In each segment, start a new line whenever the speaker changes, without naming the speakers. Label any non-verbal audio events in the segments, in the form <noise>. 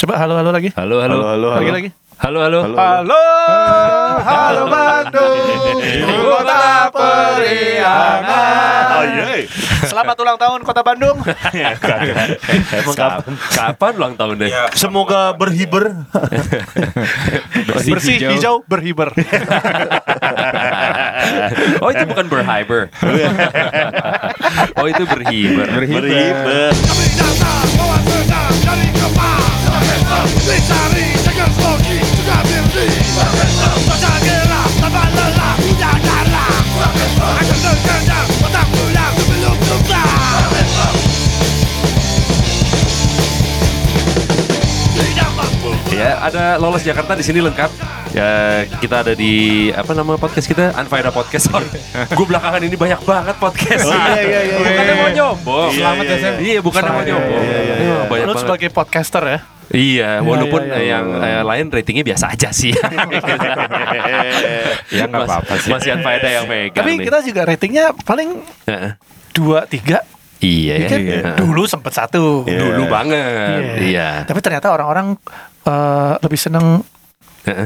Coba halo halo lagi.
Halo, halo.
Halo, halo,
Lagi
halo.
lagi.
Halo, halo.
Halo.
Halo, halo Bandung, kota periangan.
Oh iya.
Selamat ulang tahun kota Bandung. <laughs>
Emang kapan, kapan ulang tahunnya?
Semoga berhiber. <laughs>
Bersih, hijau, berhiber. <laughs>
oh itu bukan berhyper. oh itu berhiber.
Berhiber.
Ya, ada lolos Jakarta di sini lengkap. Ya, kita ada di apa nama podcast kita? Anfaida Podcast. <laughs> Gue belakangan ini banyak banget podcast.
Oh, iya, iya, iya,
Bukan yang mau nyombong. Selamat ya, Sam.
iya.
Bukan yang mau
Iya,
nyombong.
iya, iya,
Iya,
Lu sebagai podcaster ya.
Iya, walaupun
iya, iya.
yang eh, lain ratingnya biasa aja sih. <laughs>
Ya nggak apa-apa sih.
Masih Anfaida yang megang
Tapi
nih.
kita juga ratingnya paling dua tiga.
Iya,
Ini kan
iya.
dulu sempet satu.
Iya.
Dulu banget. Iya.
Tapi ternyata orang-orang eh, lebih seneng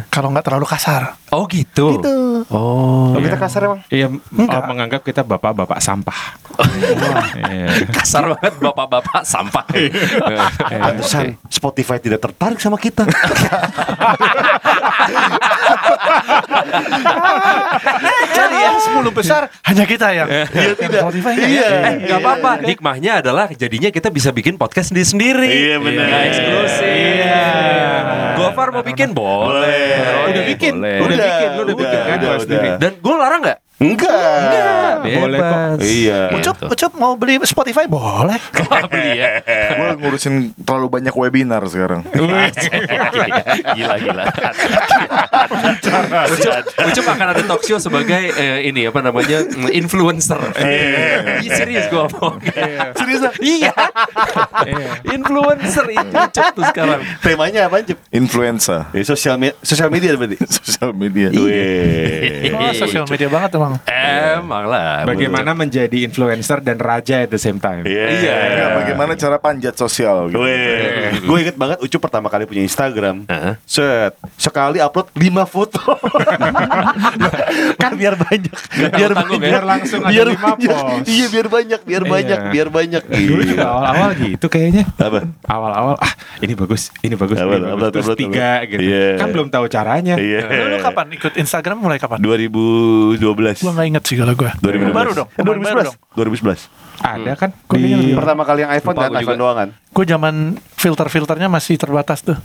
Kalau nggak terlalu kasar.
Oh gitu.
Gitu.
Oh.
Oh, kita kasar emang.
Iya,
Enggak.
oh, menganggap kita bapak-bapak sampah. <laughs> Iya.
Kasar banget bapak-bapak sampah.
Pantesan Spotify tidak tertarik sama kita. <laughs>
Jadi yang 10 besar hanya kita yang.
Iya tidak.
Spotify
Iya.
ya?
Eh, nggak apa-apa. Hikmahnya adalah jadinya kita bisa bikin podcast sendiri sendiri.
Iya, benar.
Eksklusif.
Iya.
Gofar mau bikin boleh.
Boleh.
Udah bikin,
Boleh.
udah bikin, udah bikin kan
udah,
gua sendiri.
udah.
Dan gue larang nggak?
Enggak.
Boleh kok.
Iya.
Ucup, Ucup mau beli Spotify boleh. <laughs>
Kok beli ya?
Gue ngurusin terlalu banyak webinar sekarang. <laughs>
gila gila. Ucup, Ucup akan ada talk show sebagai eh, ini apa namanya mm, influencer. Iya serius gue ngomong. Serius Iya. Influencer itu Ucup tuh sekarang.
Temanya apa, Cip?
Influenza,
Eh, sosial media, sosial media berarti. <laughs>
sosial media.
Wih.
Oh, sosial media banget emang.
Emang lah.
Bagaimana menjadi influencer dan raja at the same time?
Iya.
Enggak, bagaimana cara panjat sosial gitu.
Gue inget banget Ucup pertama kali punya Instagram.
Heeh.
Set. Sekali upload 5 foto. kan <laughs> biar banyak. Biar
tanggung-tanggung ya.
Biar langsung ada
biar
lima
banyak.
post.
Iya, biar banyak, biar
Iya.
banyak, biar banyak.
Dulu
Iya.
juga awal-awal gitu kayaknya.
Apa?
Awal-awal ah ini bagus, ini bagus,
Upload,
ini bagus. Terus tiga gitu.
Iya.
Kan belum tahu caranya.
Iya.
Lu, lu kapan ikut Instagram mulai kapan?
2012.
Gua nggak inget sih kalau gua.
2012.
Baru dong.
Eh,
pemain baru dong.
2011. 2011.
Ada kan
Gua
di
Pertama kali yang iPhone
Lupa gua
iPhone
juga.
doang kan?
Gue zaman filter-filternya masih terbatas tuh.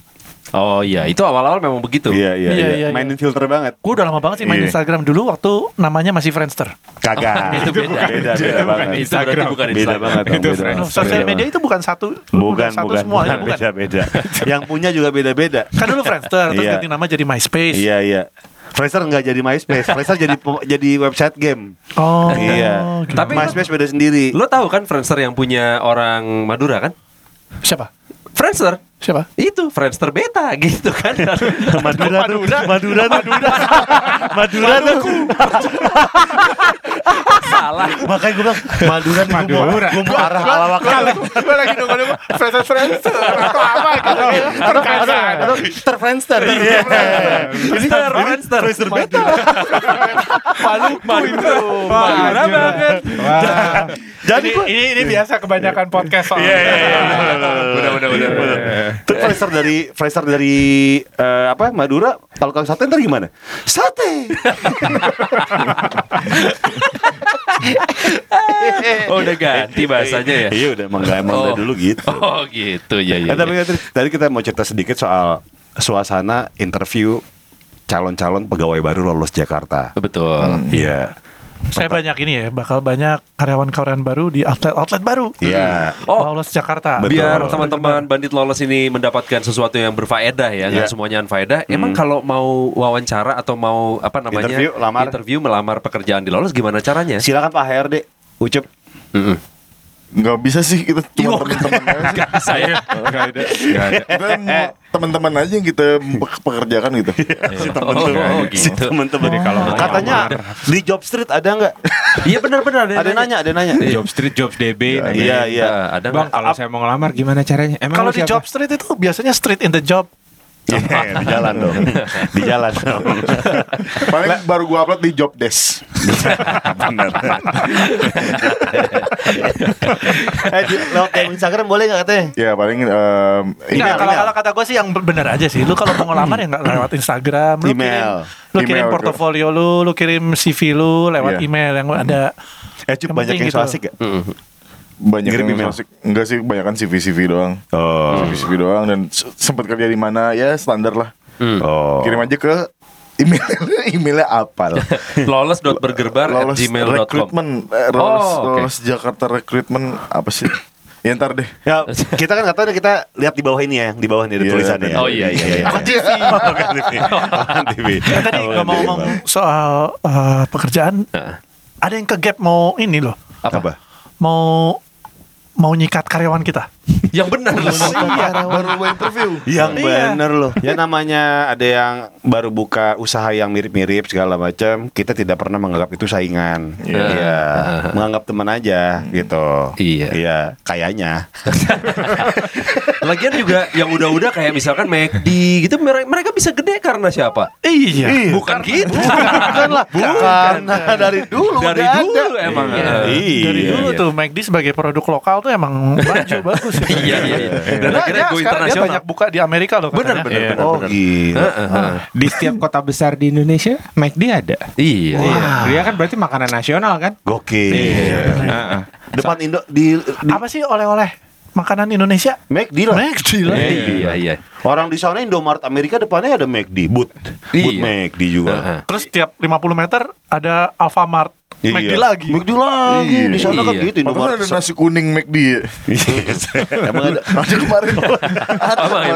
Oh iya, itu awal-awal memang begitu.
Iya, iya,
Iya,
iya.
iya,
Mainin filter banget.
Gue udah lama banget sih main
Iya.
Instagram dulu waktu namanya masih Friendster.
Kagak. <laughs>
Itu beda.
Beda, beda banget.
Itu berarti bukan
Beda
Instagram.
banget. Om,
Itu
beda banget.
Sosial
Beda
media
banget.
itu bukan satu,
Bukan,
satu
bukan,
semuanya,
bukan,
bukan.
beda, beda. Yang punya juga beda-beda.
Kan dulu Friendster, terus
Iya.
ganti nama jadi MySpace.
Iya, iya. Fraser nggak jadi MySpace, <laughs> Fraser jadi jadi website game.
Oh,
iya.
gitu.
Tapi-
MySpace beda sendiri.
Lo tahu kan Friendster yang punya orang Madura kan?
siapa?
Friendster
Siapa?
itu Friendster beta <laughs> gitu kan.
Madura tuh, Madura tuh, Madura tuh.
Salah.
Makanya gue bilang Madura
Madura.
Gua mau arah alawak
Gue lagi nunggu-nunggu Friendster Friendster atau apa gitu. Terkadang.
Terfriendster. Iya.
Ini Friendster.
Friendster beta.
Maluku itu.
Madura banget.
Wah,
Jadi
ini, ini biasa kebanyakan podcast soalnya.
Iya, iya, iya.
Udah, udah, udah.
Terus Fraser dari Fraser dari eh, apa Madura kalau kang sate ntar gimana? Sate. <laughs>
Oh, udah ganti bahasanya ya.
Iya udah emang emang
Oh.
dulu gitu. <laughs>
Oh gitu ya ya.
Eh, tapi kan tadi- kita mau cerita sedikit soal suasana interview calon-calon pegawai baru lolos Jakarta.
Betul.
Iya.
Saya banyak ini ya, bakal banyak karyawan-karyawan baru di outlet-outlet baru.
Iya.
Oh,
Lolos Jakarta.
Betul.
biar teman-teman bandit lolos ini mendapatkan sesuatu yang berfaedah ya, nggak
Iya.
semuanya unfaedah. Emang kalau mau wawancara atau mau apa namanya
Interview, lamar.
interview, melamar pekerjaan di lolos gimana caranya?
Silakan Pak HRD. Ucup.
Mm-mm.
Nggak bisa sih kita cuma temen-temen aja sih.
Saya
nggak ada, nggak ada.
Kita mau teman-teman aja yang kita pe- pekerjakan gitu. <laughs>
si
Oh,
temen-temen si
gitu.
katanya di job street ada nggak
Iya benar-benar
ada nanya ada nanya
Job Street, Jobs DB. nanya.
iya iya
Ah, ada
Bang, kalau saya mau ngelamar gimana caranya? Emang
Kalau di job street itu biasanya street in the job.
Iya, di jalan dong di jalan dong
Paling baru gua upload di job desk.
benar
Eh, di, lewat DM Instagram boleh nggak katanya?
Ya paling
Enggak,
email,
kalau
email.
kalau kata gue sih yang benar aja sih. Lu kalau mau ngelamar ya nggak lewat Instagram, lu
Email.
kirim, lu kirim
Email,
portofolio lu, lu kirim CV lu lewat
Iya.
email yang ada.
eh
Yang
banyak yang so
gitu.
asik ya
banyak
Ngirim
yang
email.
masuk. Enggak sih, kebanyakan CV CV doang.
oh
CV CV doang dan sempat kerja di mana ya standar lah.
oh
Kirim aja ke email <laughs> emailnya apa lah. <laughs>
Lolos.bergerbar gmail.com
recruitment, eh, lolos,
Oh, oke.
lolos Jakarta recruitment apa sih? Ya ntar deh.
Ya, <laughs> kita kan nih, kita lihat di bawah ini ya, di bawah ini ada
Iya,
tulisannya.
Oh, iya, iya, iya.
TV. TV. TV.
Eh, tadi ngomong-ngomong soal eh, pekerjaan,
Heeh.
ada yang ke gap mau ini loh,
apa?
mau mau nyikat karyawan kita.
Yang benar
Baru gua interview.
Yang
Iya.
bener loh. Ya namanya ada yang baru buka usaha yang mirip-mirip segala macam, kita tidak pernah menganggap itu saingan.
Iya.
Iya. Menganggap teman aja gitu.
Iya.
Iya, kayaknya. <laughs>
Lagian juga yang udah-udah kayak misalkan McD gitu mere- mereka bisa gede karena siapa?
Iya.
Bukan gitu.
Bukan lah. Karena dari dulu
Dari
udah
dulu
ada.
emang.
Iya.
Dari
Iya,
dulu
iya.
tuh McD sebagai produk lokal tuh emang maju <laughs> bagus. Ya.
Iya iya iya. Dan
Nah,
akhirnya
dia
go
sekarang dia
internasional.
banyak buka di Amerika loh
Bener bener
Iya.
bener.
Oh
bener.
gila.
Di setiap kota besar di Indonesia, McD ada.
Iya.
Iya. Dia kan berarti makanan nasional kan?
Gokil.
Heeh.
Depan Indo di, di
Apa sih oleh-oleh makanan Indonesia?
McD lah.
McD lah.
Iya iya.
Orang di sana Indomaret Amerika depannya ada McD, Boot. Boot
Iya.
McD juga.
Heeh.
Terus tiap 50 meter ada Alfamart. McD lagi.
McD lagi. Di sana kan
Iya.
gitu
Apakah
Indomaret.
ada nasi kuning McD ya?
Emang ada <laughs>
Ada kemarin. Ada kemarin.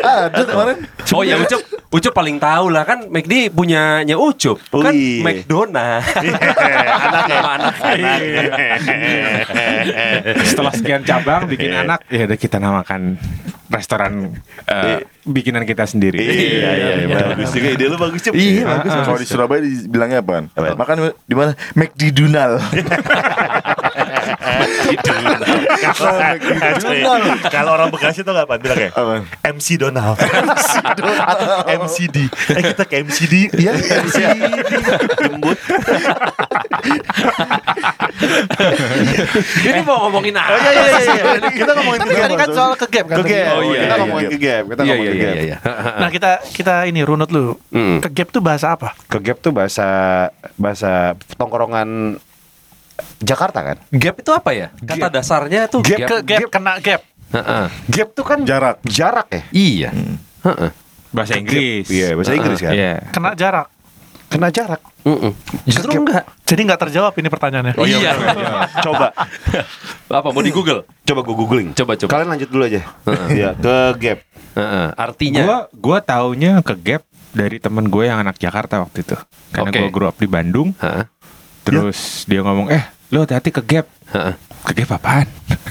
Ada kemarin.
Oh ya Ucup, Ucup paling tahu lah kan McD punyanya Ucup
Oh,
kan
iya.
McDonald. <laughs>
anaknya.
Sama anaknya.
Setelah sekian cabang bikin anak, ya udah kita namakan restoran eh, bikinan kita sendiri.
Iya, iya, iya, bagus juga ide lu bagus Cep.
Iya,
bagus.
Kalau di Surabaya dibilangnya?
Apa?
Makan di mana? McD Dunal. <laughs>
Kalau orang Bekasi tuh apa bilangnya?
Apaan?
MC <laughs> Donald. Atau MCD. Eh kita ke MCD. Iya, MCD. Jembut. <laughs> <laughs>
Ini mau ngomongin apa?
Oh iya iya iya. Kita ngomongin ke
Tadi kan soal ke gap kan.
Ke gap.
Oh, iya,
Kita
iya,
ngomongin
iya.
ke gap. Kita
Iya
ngomongin
iya
ke
iya
gap.
iya.
Nah kita kita ini runut lu. Ke gap tuh bahasa apa?
Ke gap tuh bahasa bahasa tongkrongan Jakarta kan?
Gap itu apa ya? Kata dasarnya tuh
Gap.
gap.
Ke gap kena gap.
Heeh.
Gap tuh kan
Jarak.
Jarak ya?
Iya. Heeh.
Bahasa Inggris.
Iya, bahasa Inggris kan?
Iya.
Kena jarak.
Kena jarak.
Mm-mm. Justru enggak.
Jadi nggak terjawab ini pertanyaannya.
Oh iya.
Coba, <laughs>
Apa mau di Google?
coba gue googling.
Coba coba.
Kalian lanjut dulu aja. Iya, ke gap.
Heeh. Artinya
Gua gua taunya ke Gap dari temen gue yang anak Jakarta waktu itu. Karena
Oke.
gue grow up di Bandung.
Heeh.
Terus dia ngomong, "Eh, lu hati-hati ke Gap."
Heeh.
Ke Gap apaan?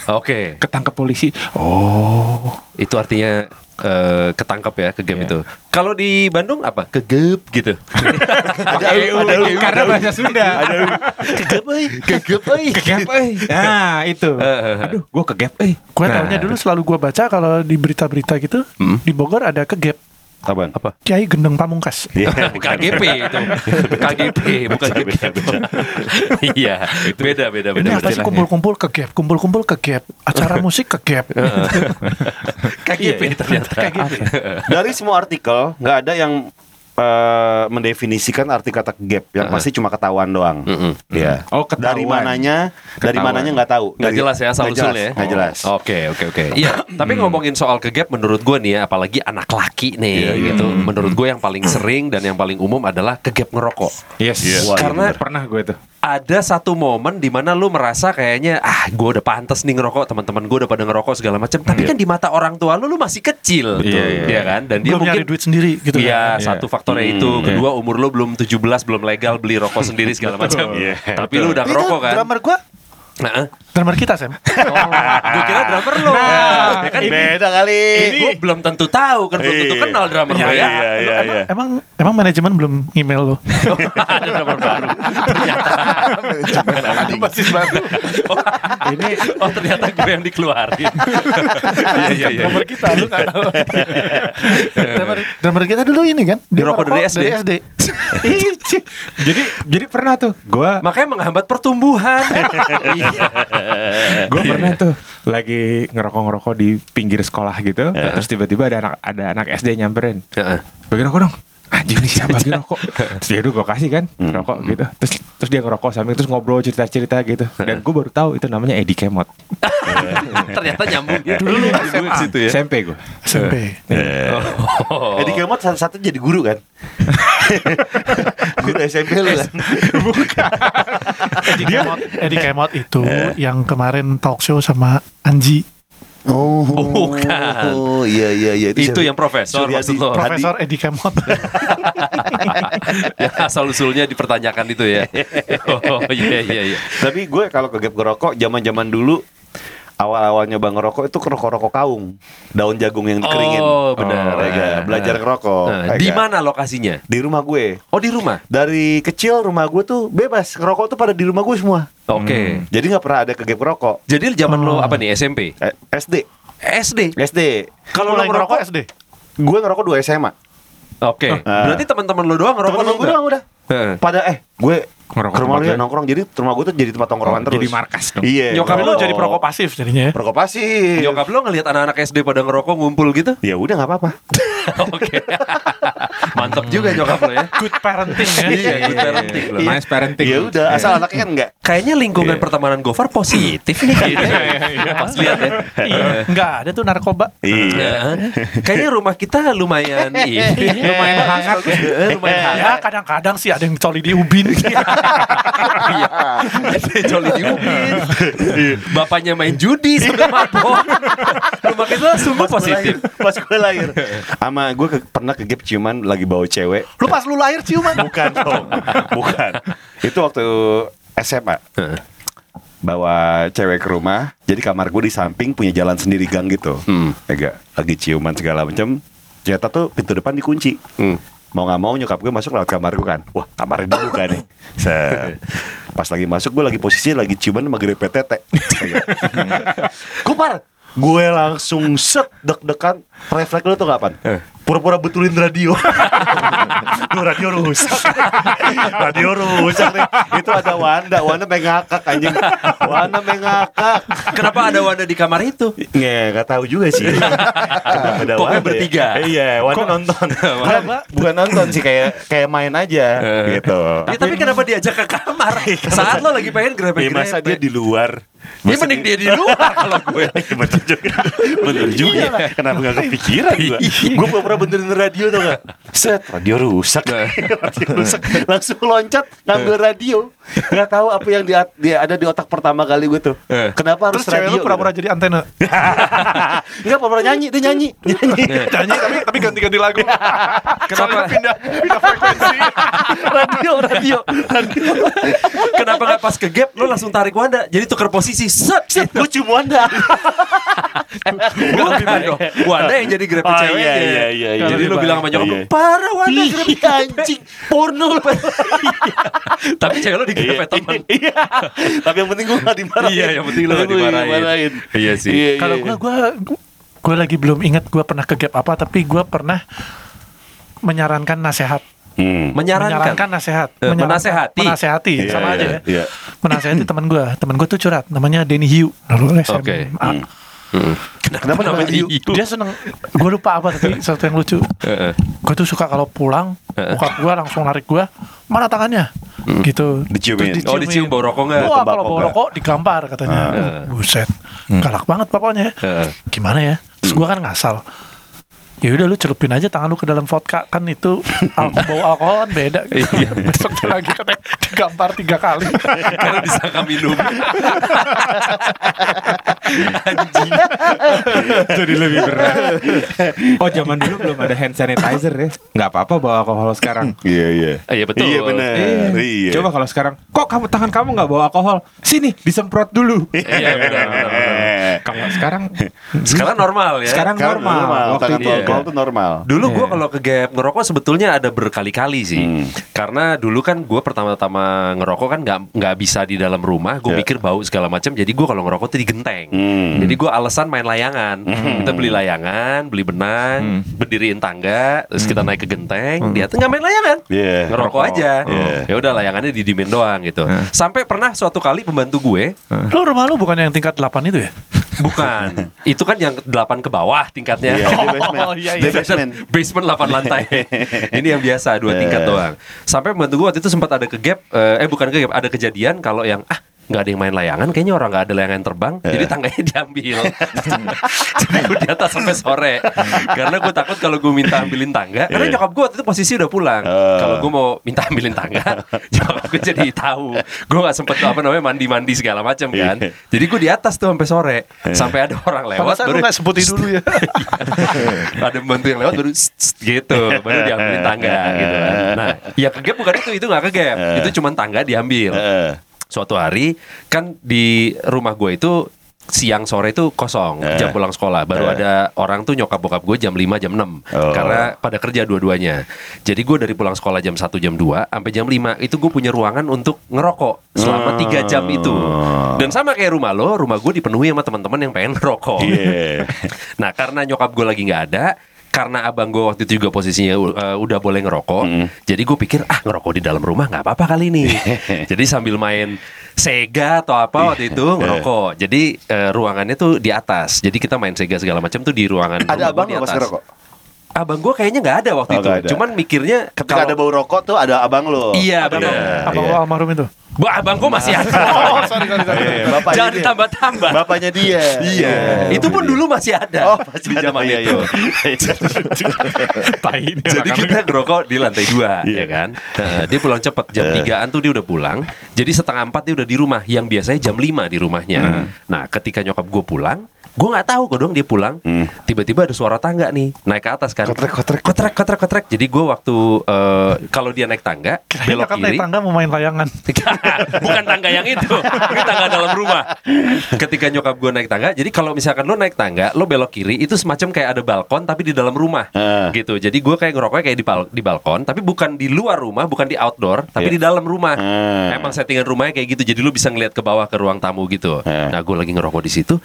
Oke. <laughs>
Ketangkep polisi. Oh.
Itu artinya eh, ketangkep ya ke game
Iya.
itu. Kalau di Bandung apa? Kegep gitu. <laughs>
Ada karena bahasa Sunda.
Kegep euy. Kegep euy.
Ke Gap, eh. Nah, itu.
Eh,
Aduh, gue ke Gap, eh.
Gue
Nah,
taunya dulu selalu gue baca kalau di berita-berita gitu di Bogor ada ke gap.
Apaan?
Apa?
Kiai Gendeng Pamungkas.
Iya, <laughs>
KGP itu. KGP bukan
Beda,
KGP.
beda.
Iya, beda beda beda.
Ini apa kumpul-kumpul ke gap, kumpul-kumpul ke gap, acara <laughs> musik ke gap. <laughs>
KGP ternyata.
KGP.
Dari semua artikel nggak ada yang eh, mendefinisikan arti kata gap yang pasti cuma ketahuan doang. Iya.
Oh, ketahuan.
Dari mananya, dari
Ketahuan.
mananya nggak tahu.
Nggak
Dari-
jelas ya asal usulnya ya?
Nggak jelas.
Oke oke oke. Iya, tapi ngomongin soal ke gap menurut gue nih ya, apalagi anak laki nih gitu. Menurut gue yang paling sering dan yang paling umum adalah ke gap ngerokok.
Yes.
Wah, iya
Karena
pernah gue tuh.
Ada satu momen di mana lu merasa kayaknya ah gue udah pantas nih ngerokok teman-teman gue udah pada ngerokok segala macam tapi kan di mata orang tua lu lu masih kecil
Iya, iya,
Iya kan dan dia
Belum nyari
mungkin
duit sendiri gitu.
Iya,
kan?
satu faktornya itu. Kedua, umur lu belum 17, belum legal beli rokok sendiri segala macam.
Iya.
Tapi lu udah ngerokok kan?
Drummer gue,
Nah,
drummer Drummer kita, Sam.
Gue kira drummer lo. ya kan
Beda kali.
gue belum tentu tahu kan belum tentu
Iya.
kenal drummer lo
Iya,
ya.
iya, iya, iya.
Emang emang manajemen belum email lo. <laughs>
Ada drummer baru.
Basis baru. <laughs>
Ini oh ternyata gue yang dikeluarin. Iya iya iya.
Drummer kita lu nggak tahu. drummer, drummer kita dulu ini kan. Dia
Ngerokok dari SD.
Dari SD.
jadi jadi pernah tuh gue
Makanya menghambat pertumbuhan. Iya. <laughs> <laughs>
gue pernah tuh lagi ngerokok ngerokok di pinggir sekolah gitu terus tiba-tiba ada anak ada anak SD nyamperin.
Heeh.
bagi rokok dong? Anjing nih siapa bagi rokok <laughs> terus ya gue kasih kan rokok gitu. Terus terus dia ngerokok sambil terus ngobrol cerita cerita gitu dan gue baru tahu itu namanya Edi Kemot. <laughs>
Ternyata nyambung. Ya. Dulu ke situ ya.
SMP gue
SMP.
Oh.
Edi Kemot satu-satu jadi guru kan? <laughs> guru SMP lu <laughs> kan?
Eddie Kemot, Eddie Kemot itu yang kemarin talk show sama Anji.
Oh,
Bukan.
Oh, iya iya iya
Itu yang profesor
Suryadi.
maksud lo.
Profesor Eddie Kemot. <laughs>
Yang asal usulnya dipertanyakan itu ya. Oh iya iya iya.
Tapi gue kalau ke gap ngerokok zaman-zaman dulu awal-awal nyoba ngerokok itu ngerokok-rokok kaung, daun jagung yang dikeringin.
Oh benar.
ya kan? Belajar ngerokok.
Nah, di mana lokasinya?
Di rumah gue.
Oh di rumah.
Dari kecil rumah gue tuh bebas ngerokok tuh pada di rumah gue semua.
Oke.
Jadi nggak pernah ada ke gap ngerokok.
Jadi zaman lo apa nih SMP?
Eh, SD,
SD.
SD.
Kalau lo ngerokok,
SD.
Gue ngerokok dua SMA.
Oke.
Ah.
Berarti teman-teman lo doang ngerokok
Temen-temen
lo
gue doang udah.
Heeh.
Pada eh gue
Ngerokok
ke rumah lu ya
lu.
nongkrong. Jadi rumah gue tuh jadi tempat tongkrongan terus.
jadi markas dong
Iya.
Nyokap lo
jadi perokok pasif jadinya ya.
Perokok pasif.
Nyokap lo ngelihat anak-anak SD pada ngerokok ngumpul gitu?
Ya udah nggak apa-apa. <laughs>
Oke. <laughs> Mantap juga nyokap lo ya.
Good parenting ya.
Iya, good parenting lo.
nice parenting
Ya udah, asal anaknya kan enggak.
Kayaknya lingkungan pertemanan Gofar positif nih <laughs> kayaknya. Pas lihat ya.
Iya, enggak ada tuh narkoba.
Iya.
Kayaknya rumah kita lumayan lumayan hangat, lumayan hangat.
Ya kadang-kadang sih ada yang coli di ubin.
Iya. Di ubin. Bapaknya main judi sambil mabok. Rumah kita sungguh
Pas gue
positif.
lahir, pas gue lahir. Sama gue ke- pernah ke gap ciuman lagi bawa cewek.
lu pas lu lahir ciuman.
Bukan dong, bukan. Itu waktu SMA. Bawa cewek ke rumah, jadi kamar gue di samping punya jalan sendiri gang gitu.
Hmm.
Agak lagi ciuman segala macam. Ternyata tuh pintu depan dikunci.
Hmm.
Mau nggak mau nyokap gue masuk lewat kamar gue kan. Wah kamarnya dibuka nih. Set. Pas lagi masuk gue lagi posisi lagi ciuman sama grepe tete. Kupar. Gue langsung set deg-degan. Refleks lu tuh kapan? Pura-pura betulin radio. <laughs> Tuh radio rusak. <laughs> radio rusak nih. Itu ada Wanda. Wanda mengakak anjing. Wanda mengakak.
Kenapa ada Wanda di kamar itu?
Nggak, nggak tahu juga sih. <laughs> Kenapa ada
Pokoknya
Wanda ya?
bertiga.
Iya, Wanda nonton. bukan, bukan nonton sih kayak kayak main aja gitu.
Ya, tapi kenapa diajak ke kamar? Saat lo lagi pengen
Ya, masa dia
grepe-grepe.
di luar?
Ya mending dia di luar kalau gue. <laughs>
Bener juga. Bener juga. Kenapa gak kepikiran gue? Gue pernah benerin radio tuh gak? Set, radio rusak. radio rusak. <laughs> Langsung loncat ngambil radio. Gak tahu apa yang dia, dia ada di otak pertama kali gue tuh.
Eh.
Kenapa harus
Terus cewek
radio?
lu pura-pura jadi antena. <laughs>
Enggak pura-pura nyanyi, dia nyanyi. Nyanyi. <laughs>
Nyanyi tapi tapi ganti-ganti lagu.
Kenapa?
Pindah pindah frekuensi. <laughs>
radio, radio, radio.
Kenapa nggak pas ke gap lo langsung tarik Wanda? Jadi tuker posisi. Set, set.
Gue cium Wanda.
Gue lebih baik dong. Wanda yang jadi grepe
Oh,
ceweknya.
iya, iya, iya, iya.
Jadi
Lebih
lo
baik.
bilang sama nyokap,
Iya.
parah Wanda grepe
anjing porno lu.
Tapi cewek lo di grepe <laughs> temen. <laughs>
Iya. Tapi yang penting gue gak dimarahin.
Iya, yang penting lo
gua
dimarahin. Iya sih.
Kalau
iya.
gua gua gua lagi belum ingat gua pernah ke gap apa tapi gua pernah menyarankan nasihat.
Hmm.
Menyarankan.
nasihat.
Eh,
Menyarankan-
menasehati.
Menasehati
Iya,
sama
iya,
aja ya.
iya.
Menasehati <clears throat> teman gua. Teman gua tuh curhat namanya Denny Hiu. Lalu SMA.
Oke.
Kenapa namanya Hiu?
Dia seneng Gue lupa apa tapi <laughs> Sesuatu yang lucu
Heeh.
Gue tuh suka kalau pulang. Bokap gue langsung narik gue Mana tangannya Gitu
Diciumin.
Terus
Oh, dicium bau rokok nggak?
Wah kalau bau rokok digampar katanya
Heeh.
Buset Galak banget pokoknya
Heeh.
Gimana ya Terus gue kan ngasal ya udah lu celupin aja tangan lu ke dalam vodka kan itu alkohol <laughs> bau alkohol kan beda
Iya. <laughs>
besoknya lagi katanya digampar tiga kali <laughs>
Karena disangka minum.
Jadi lebih berat. Oh zaman dulu belum ada hand sanitizer ya. Nggak apa-apa bawa alkohol sekarang.
Iya iya.
Ah, Iya betul.
Iya benar. Iya.
Coba kalau sekarang, kok kamu tangan kamu nggak bawa alkohol? Sini disemprot dulu.
Iya benar.
Kalau sekarang, <laughs>
Sekarang normal ya.
sekarang
Sekarang
normal.
normal.
Waktu itu
alkohol tuh normal.
Dulu gue kalau ke gap ngerokok sebetulnya ada berkali-kali sih.
Hmm.
Karena dulu kan gue pertama-tama ngerokok kan nggak nggak bisa di dalam rumah. Gue mikir bau segala macam. Jadi gue kalau ngerokok tuh di genteng.
Hmm.
Jadi gue alasan main layangan. Kita beli layangan, beli benang, berdiriin tangga, terus kita naik ke genteng. Dia tuh nggak main layangan.
Iya.
Ngerokok aja.
Iya.
Ya udah layangannya didimin doang gitu. Sampai pernah suatu kali pembantu gue
lu rumah lu bukan yang tingkat 8 itu ya
bukan. <laughs> itu kan yang 8 ke bawah tingkatnya.
Iya, di basement.
Oh, iya,
Di
iya.
basement.
basement 8 lantai. <laughs> Ini yang biasa dua tingkat
Eh.
doang. Sampai membantu gue waktu itu sempat ada ke gap, eh, eh bukan ke gap, ada kejadian kalau yang ah nggak ada yang main layangan, kayaknya orang nggak ada layangan terbang,
Eh.
jadi tangganya <laughs> diambil. <laughs> jadi gue di atas sampai sore, karena gue takut kalau gue minta ambilin tangga, karena
Iya.
nyokap gue waktu itu posisi udah pulang.
Eh.
Kalau gue mau minta ambilin tangga, <laughs> nyokap gue jadi tahu, gue nggak sempet apa namanya mandi-mandi segala macam kan.
Iya.
Jadi gue di atas tuh sampai sore, sampai ada orang lewat.
Lu nggak sebutin dulu ya
ada pembantu yang lewat baru gitu baru diambilin tangga gitu kan nah ya ke gap bukan itu itu nggak ke gap itu cuma tangga diambil
Heeh.
Suatu hari kan di rumah gue itu siang sore itu kosong
Eh.
jam pulang sekolah baru
Eh.
ada orang tuh nyokap bokap gue jam 5 jam 6
Oh.
karena pada kerja dua-duanya jadi gue dari pulang sekolah jam 1 jam 2 sampai jam 5 itu gue punya ruangan untuk ngerokok selama tiga jam itu dan sama kayak rumah lo rumah gue dipenuhi sama teman-teman yang pengen ngerokok
Iya. <laughs>
Nah karena nyokap gue lagi nggak ada karena abang gue waktu itu juga posisinya uh, udah boleh ngerokok, jadi gue pikir ah ngerokok di dalam rumah nggak apa-apa kali ini. <laughs> jadi sambil main Sega atau apa waktu itu <laughs> ngerokok. Jadi uh, ruangannya tuh di atas. Jadi kita main Sega segala macam tuh di ruangan.
Ada abang
di atas.
ngerokok?
Abang gue kayaknya nggak ada waktu
Oh,
itu.
ada.
Cuman mikirnya
Ketika ada bau rokok tuh ada abang lo.
Iya
abang,
benar.
abang
iya.
lu almarhum itu
Bah, abang gue masih <laughs> ada.
oh sorry sorry sorry
Iya, bapaknya
Jangan ditambah-tambah.
Bapaknya dia.
Iya. Itu pun dulu masih ada.
Oh, masih
di
ada,
zaman
iya,
itu.
iya.
Jadi kita ngerokok di lantai dua,
Iya.
ya kan? Nah, dia pulang cepet jam
Eh.
3an tuh dia udah pulang. Jadi setengah empat dia udah di rumah. Yang biasanya jam 5 di rumahnya.
Hmm.
Nah, ketika nyokap gue pulang, gue nggak tahu kok dong dia pulang.
Hmm.
Tiba-tiba ada suara tangga nih naik ke atas kan.
Kotrek, kotrek.
kotrek, kotrek, kotrek. Jadi gue waktu eh, kalau dia naik tangga
Kirain
belok
kan naik
kiri.
tangga mau main layangan <laughs>
Bukan tangga yang itu Ini tangga dalam rumah Ketika nyokap gue naik tangga Jadi kalau misalkan lo naik tangga Lo belok kiri Itu semacam kayak ada balkon Tapi di dalam rumah
Ah.
Gitu Jadi gue kayak ngerokoknya kayak di, bal- di balkon Tapi bukan di luar rumah Bukan di outdoor Tapi
Iya.
di dalam rumah
Ah.
Emang settingan rumahnya kayak gitu Jadi lo bisa ngeliat ke bawah ke ruang tamu gitu
Ah.
Nah gue lagi ngerokok di situ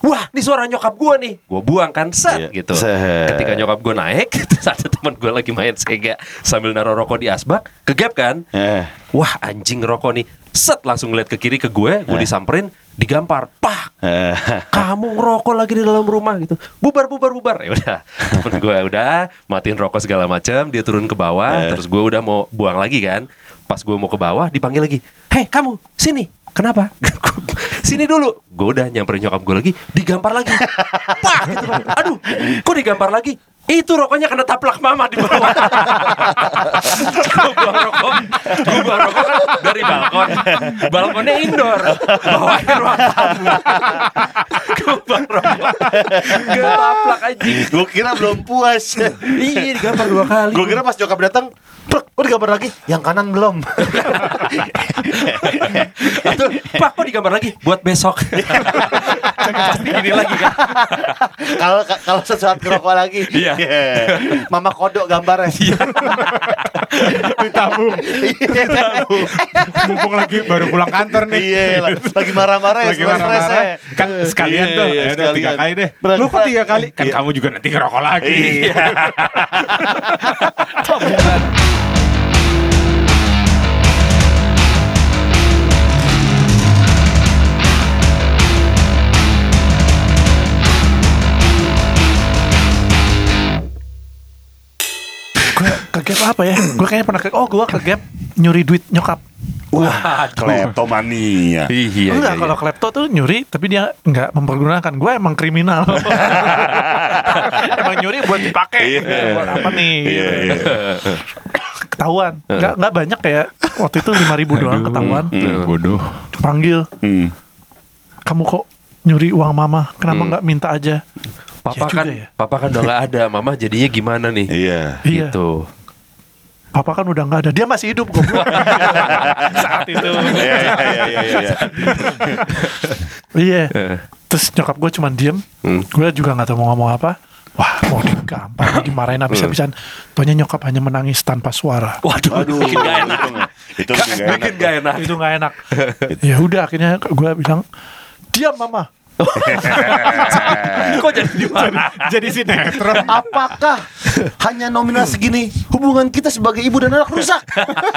Wah, ini suara nyokap gue nih. Gue buang kan set
Iya.
gitu.
Set.
Ketika nyokap gue naik, <laughs> terus ada teman gue lagi main Sega sambil naruh rokok di asbak, kegap kan?
Eh.
Wah anjing ngerokok nih Set langsung ngeliat ke kiri ke gue Gue disamperin Digampar Pak
Eh. <laughs>
Kamu ngerokok lagi di dalam rumah gitu Bubar bubar bubar Ya udah <laughs> Temen gue udah Matiin rokok segala macam Dia turun ke bawah
Eh.
Terus gue udah mau buang lagi kan Pas gue mau ke bawah Dipanggil lagi Hei kamu Sini Kenapa? <laughs> Sini dulu Gue udah nyamperin nyokap gue lagi Digampar lagi <laughs> Pak gitu. Aduh Kok digampar lagi? Itu rokoknya kena taplak mama di bawah <laughs> Gue buang rokok Gue buang rokok kan dari balkon Balkonnya indoor Bawahnya ruang tamu Gue buang rokok Gak taplak aja
Gue kira belum puas.
Iya digampar dua kali
Gue kira pas nyokap datang, "Plek, oh digambar lagi. Yang kanan belum.
Atau, Pak kok digambar lagi Buat besok <laughs> Pasti gini lagi kan
Kalau kalau sesuatu ngerokok lagi.
Iya.
Mama kodok gambarnya.
ditabung. Mumpung lagi baru pulang kantor nih.
Iya, lagi marah-marah ya,
lagi marah-marah.
stres-stresnya.
kan sekalian
Iya,
tuh.
iya,
ya udah tiga
sekalian.
kali deh. Lu kok tiga kali? Kan
Iya.
kamu juga nanti ngerokok lagi.
Iya. <laughs>
gue ke gap apa ya gue kayaknya pernah ke oh gue ke gap nyuri duit nyokap
Wah, kleptomania.
Iya
enggak kalau klepto tuh nyuri tapi dia nggak mempergunakan gue emang kriminal <laughs> emang nyuri buat dipakai. buat apa nih?
Iya, iya.
Ketahuan. Nggak nggak banyak kayak waktu itu lima ribu doang ketahuan.
Hmm, bodoh.
Panggil.
Hmm.
Kamu kok nyuri uang mama? Kenapa nggak minta aja?
Papa
juga
kan,
ya.
papa kan udah nggak ada. Mama jadinya gimana nih?
Iya.
Iya.
Gitu.
Papa kan udah nggak ada. Dia masih hidup goblok. <laughs> Saat itu.
Iya, iya, iya, iya, iya.
Iya.
Eh.
Terus nyokap gue cuman diem.
Hmm.
Gue juga nggak tahu mau ngomong apa. Wah, mau digampar, dimarahin habis-habisan. Tuanya nyokap hanya menangis tanpa suara.
Waduh, bikin gak enak.
Itu lebih gak enak.
Bikin gak enak.
Itu nggak enak. <laughs> ya udah, akhirnya gue bilang, diam mama. <laughs>
Kok jadi di mana?
Jadi sinetron.
Apakah hanya nominal segini hubungan kita sebagai ibu dan anak rusak?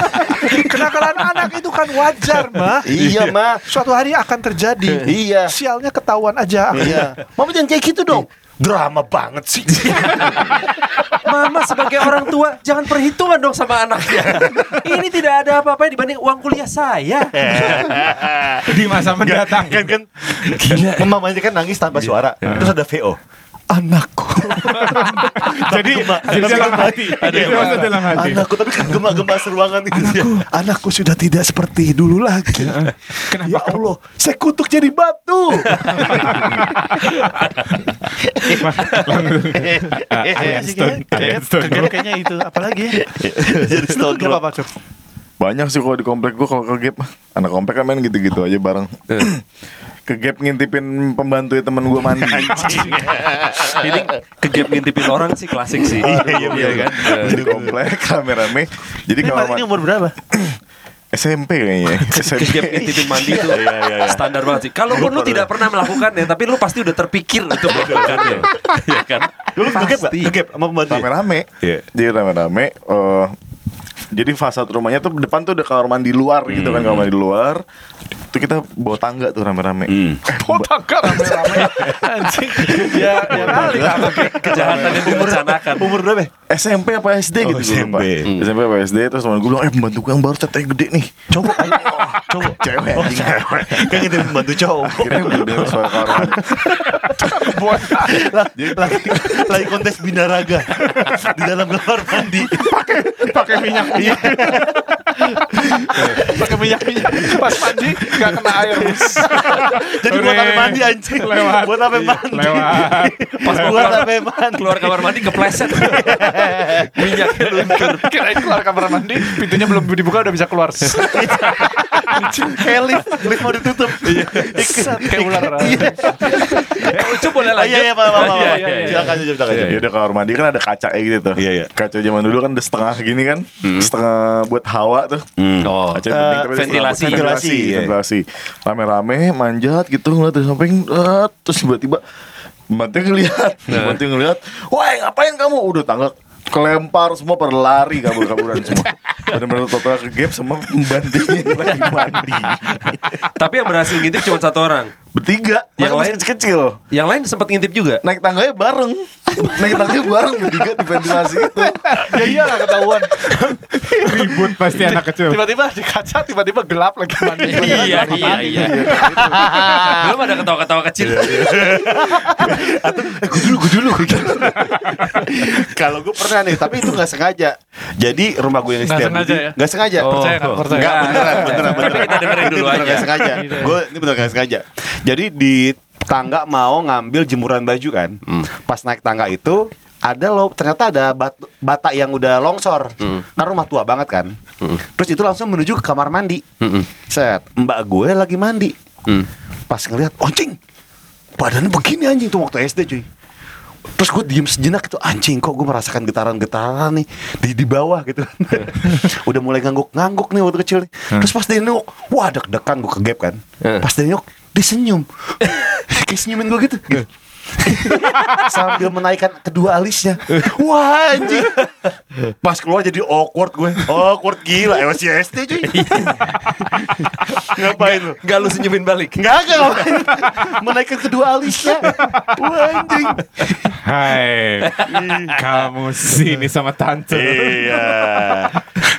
<laughs>
Kenakalan anak itu kan wajar, mah.
iya, Ma.
Suatu hari akan terjadi.
Iya.
Sialnya ketahuan aja.
Iya. Mama jangan kayak gitu dong. Drama banget sih. <laughs>
Mama sebagai orang tua jangan perhitungan dong sama anaknya. Ini tidak ada apa-apa dibanding uang kuliah saya.
Di masa mendatang.
Kan kan
Gila.
mamanya kan nangis tanpa suara. Terus ada VO. Anakku. <laughs>
Jadi jadi dalam hati. Ada yang dalam hati.
Anakku tapi kan gemak-gemak seruangan itu.
Anakku sudah tidak seperti dulu lagi.
Kenapa
Ya Allah, saya kutuk jadi batu. <laughs>
Kayaknya itu. Apalagi ya?
Jadi
apa-apa, Cuk.
Banyak sih kalau di komplek gua kalau ke anak komplek kan main gitu-gitu aja bareng. Ke gap ngintipin pembantu temen gua mandi. <laughs> <laughs>
Ini kegap ngintipin orang sih klasik sih.
Iya, iya, kan.
Di komplek rame-rame. Jadi kalau
ini umur berapa? <clears throat>
SMP kayaknya. <laughs> SMP.
Kegap ngintipin mandi itu standar banget sih. Kalaupun lu tidak pernah melakukannya, tapi lu pasti udah terpikir untuk melakukannya. Iya kan?
Lu kegep gak?
Pasti.
Kegep sama pembantu.
Rame-rame.
Iya.
Jadi rame-rame. eh, jadi fasad rumahnya tuh depan tuh ada kamar mandi luar gitu kan kamar mandi luar. Itu kita bawa tangga tuh rame-rame. <laughs>
Oh, tangga rame-rame. <laughs> Anjing. Ya, ya kali.
Kejahatan yang direncanakan.
Umur berapa?
SMP apa SD
Oh,
gitu gue lupa.
SMP.
SMP apa SD terus temen gue bilang eh pembantu gue yang baru tetenya gede nih
Cowok. <laughs> Cowok.
cewek
Oh, cewek. Kan gitu pembantu cowok.
akhirnya gue dengar suara
Lah, lagi, lagi kontes binaraga di dalam kamar mandi.
pakai minyak iya <laughs> pakai minyak minyak pas mandi nggak kena air <laughs>
Jadi buat apa mandi anjing?
Lewat.
Buat apa mandi?
Lewat. <laughs>
Pas buat apa mandi?
Keluar kamar mandi kepleset. Minyaknya luntur.
kirain keluar kamar mandi pintunya belum dibuka udah bisa keluar
Kayak lift, lift mau ditutup. Iya.
kayak ular
Eh, Ucu boleh
Oh,
lanjut.
iya iya Pak, Pak, Pak.
Iya, iya, iya.
Silakan aja, silakan aja.
udah kamar mandi kan ada kaca gitu tuh
Iya, iya.
kaca zaman dulu kan udah setengah gini kan setengah buat hawa tuh
Oh,
Kaca tapi ada setengah
ventilasi.
ventilasi,
Ventilasi,
ventilasi. Rame-rame manjat gitu ngeliat dari samping, eh, terus tiba-tiba Bantunya ngeliat, bantunya ngeliat, wah ngapain kamu? Udah tangga kelempar semua pada lari kabur-kaburan semua. Benar-benar total ke gap semua pembantunya lagi mandi.
Tapi yang berhasil ngintip cuma satu orang.
Bertiga,
Yang
yang
lain?
kecil.
Yang lain sempat ngintip juga.
Naik tangganya bareng. Naik tangganya bareng bertiga di ventilasi itu.
ya iyalah ketahuan
Ribut pasti anak kecil.
tiba-tiba di kaca tiba-tiba gelap lagi mandi
Iya, iya, iya. Belum ada ketawa-ketawa kecil.
Gue dulu, gue dulu. Kalau gue pernah nih, tapi itu nggak sengaja. Jadi rumah gue yang setiap
sengaja ya?
Nggak sengaja.
Oh.
percaya nggak percaya
Enggak beneran, beneran,
Tapi
beneran.
kita dengerin
Ini
dulu
beneran
aja.
nggak sengaja. Gue ini beneran nggak sengaja. Jadi di tangga mau ngambil jemuran baju kan. Pas naik tangga itu ada lo ternyata ada batu, bata yang udah longsor. Karena rumah tua banget kan. Terus itu langsung menuju ke kamar mandi. Set, mbak gue lagi mandi. Pas ngeliat, anjing, badannya begini anjing tuh waktu SD cuy. Terus gue diem sejenak itu anjing kok gue merasakan getaran-getaran nih di di bawah gitu kan. <laughs> Udah mulai ngangguk-ngangguk nih waktu kecil nih. Terus pas dia nengok, wah deg-degan gue kegap kan.
Hmm.
Pas dia nengok, dia senyum. <laughs> Kayak senyumin gue gitu. <laughs> Sambil menaikkan kedua alisnya. Wah anjing. Pas keluar jadi awkward gue. Awkward gila, eh masih SD cuy. Ngapain lu?
Gak lu senyumin balik.
Enggak, enggak ngapain. <laughs> Menaikkan kedua alisnya. Wah anjing.
Hai, kamu sini sama tante.
Iya.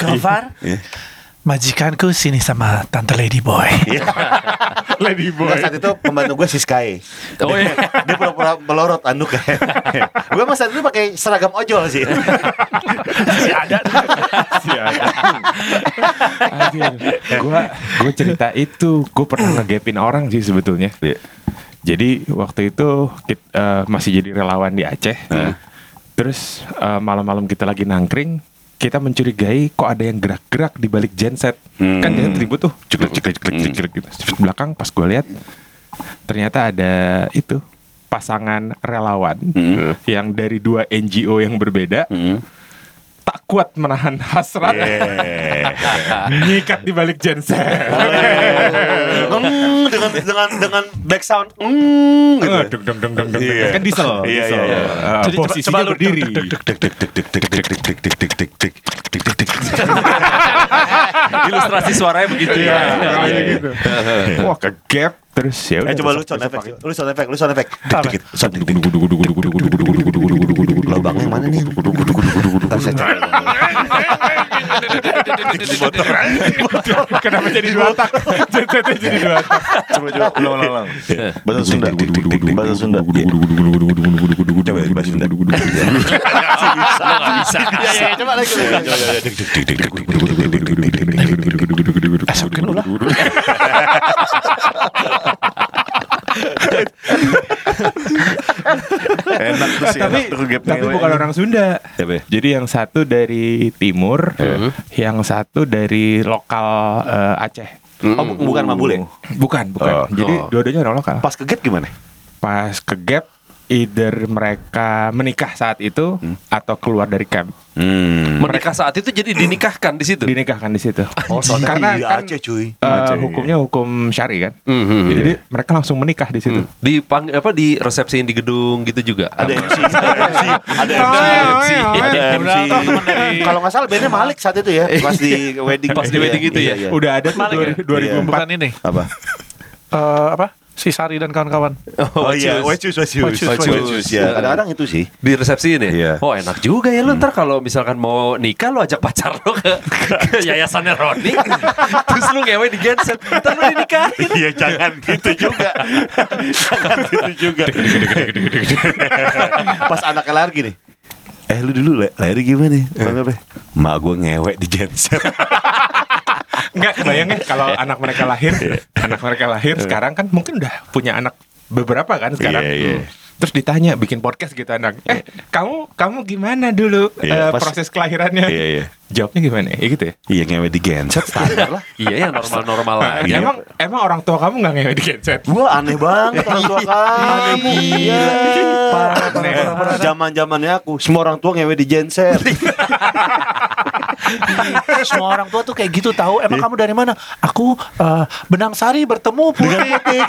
Gofar,
Majikanku sini sama Tante Lady Boy. <laughs>
Lady
Nah, saat itu pembantu gue si Sky.
Oh iya.
Dia pura-pura melorot anduk Gue masa itu pakai seragam ojol sih.
Gue gue cerita itu gue pernah ngegapin orang sih sebetulnya. Jadi waktu itu kit- eh, masih jadi relawan di Aceh. Terus eh, malam-malam kita lagi nangkring, kita mencurigai kok ada yang gerak-gerak di balik genset. Kan dia ribut tuh, ceklek ceklek ceklek ceklek gitu. Terus belakang pas gue lihat ternyata ada itu pasangan relawan yang dari dua NGO yang berbeda tak kuat menahan hasrat. <laughs> Nyikat di balik genset.
Mm, dengan dengan dengan back sound. Mm, gitu.
Eh, deng, deng, deng, deng, deng.
Iya.
Kan diesel,
Iya,
diesel.
iya, iya.
Eh,
Jadi coba-
posisinya
coba lu deg,
Ilustrasi suaranya begitu ya.
Kayak gitu. Wah ke gap terus ya
Eh coba lu sound effect, lu sound effect, lu sound effect.
Apa?
Dikit, sound dikit. Lubangnya mana nih? Ntar saya cek.
Kenapa jadi dua tak? Jadi dua tak.
Coba coba ulang ulang ulang. Bahasa Sunda. Bahasa Sunda.
Coba bahasa Sunda.
Lo nggak bisa.
Iya, iya, coba lagi.
Masukin ulah. <laughs>
Enak tuh sih.
tapi
enak tuh gap
tapi bukan orang Sunda.
Siapa ya?
Jadi yang satu dari timur, yang satu dari lokal eh, Aceh.
Oh, bu- bukan Mambule.
Bukan, bukan.
Oh.
Jadi
Oh.
dua-duanya orang lokal.
Pas ke gap gimana?
Pas ke gap, either mereka menikah saat itu atau keluar dari camp.
Menikah saat itu jadi dinikahkan di situ.
Dinikahkan di situ.
Oh, soalnya
Karena kan
Aceh cuy.
eh, hukumnya hukum syari kan.
Mhm.
Jadi mereka langsung menikah di situ.
Di pang, apa di resepsiin di gedung gitu juga.
Ada MC, ada MC, ada MC, ada MC. Kalau nggak salah bandnya Malik saat itu ya, pas di wedding,
Pas di wedding itu ya?
Iya, iya.
Udah ada tuh
Malik ya?
2004.
Bukan ini.
Apa?
Eh, apa? Si Sari dan kawan-kawan.
Oh, iya, Wecius, Wecius,
Wecius,
Wecius, ya. Kadang-kadang itu sih.
di resepsi ini.
Iya.
Oh enak juga ya lu ntar kalau misalkan mau nikah lu ajak pacar lu ke, ke yayasannya Roni. <laughs> Terus lu ngewe di genset. Ntar lu dinikahin.
Iya, jangan gitu juga. jangan gitu juga. Pas anaknya lahir gini. Eh lu dulu lah- lahir gimana? Bang apa? Mak gue ngewek di genset. <laughs>
Enggak kebayang ya kalau anak mereka lahir, anak mereka lahir sekarang kan mungkin udah punya anak beberapa kan sekarang.
Iya, iya.
Hmm. Terus ditanya bikin podcast gitu anak. Eh, kamu kamu gimana dulu
Iya,
eh,
pas-
proses kelahirannya?
Iya, iya.
Jawabnya gimana? Ya gitu ya.
Iya ngewek di genset standar lah. <laughs>
Iya yang normal-normal aja.
Emang emang orang tua kamu nggak ngewe di genset?
Gua aneh banget <laughs> orang tua kamu. Iya. Zaman zamannya aku semua orang tua ngewe di genset. <laughs>
Semua orang tua tuh kayak gitu tahu. Emang kamu dari mana? Aku eh, Benang Sari bertemu putih.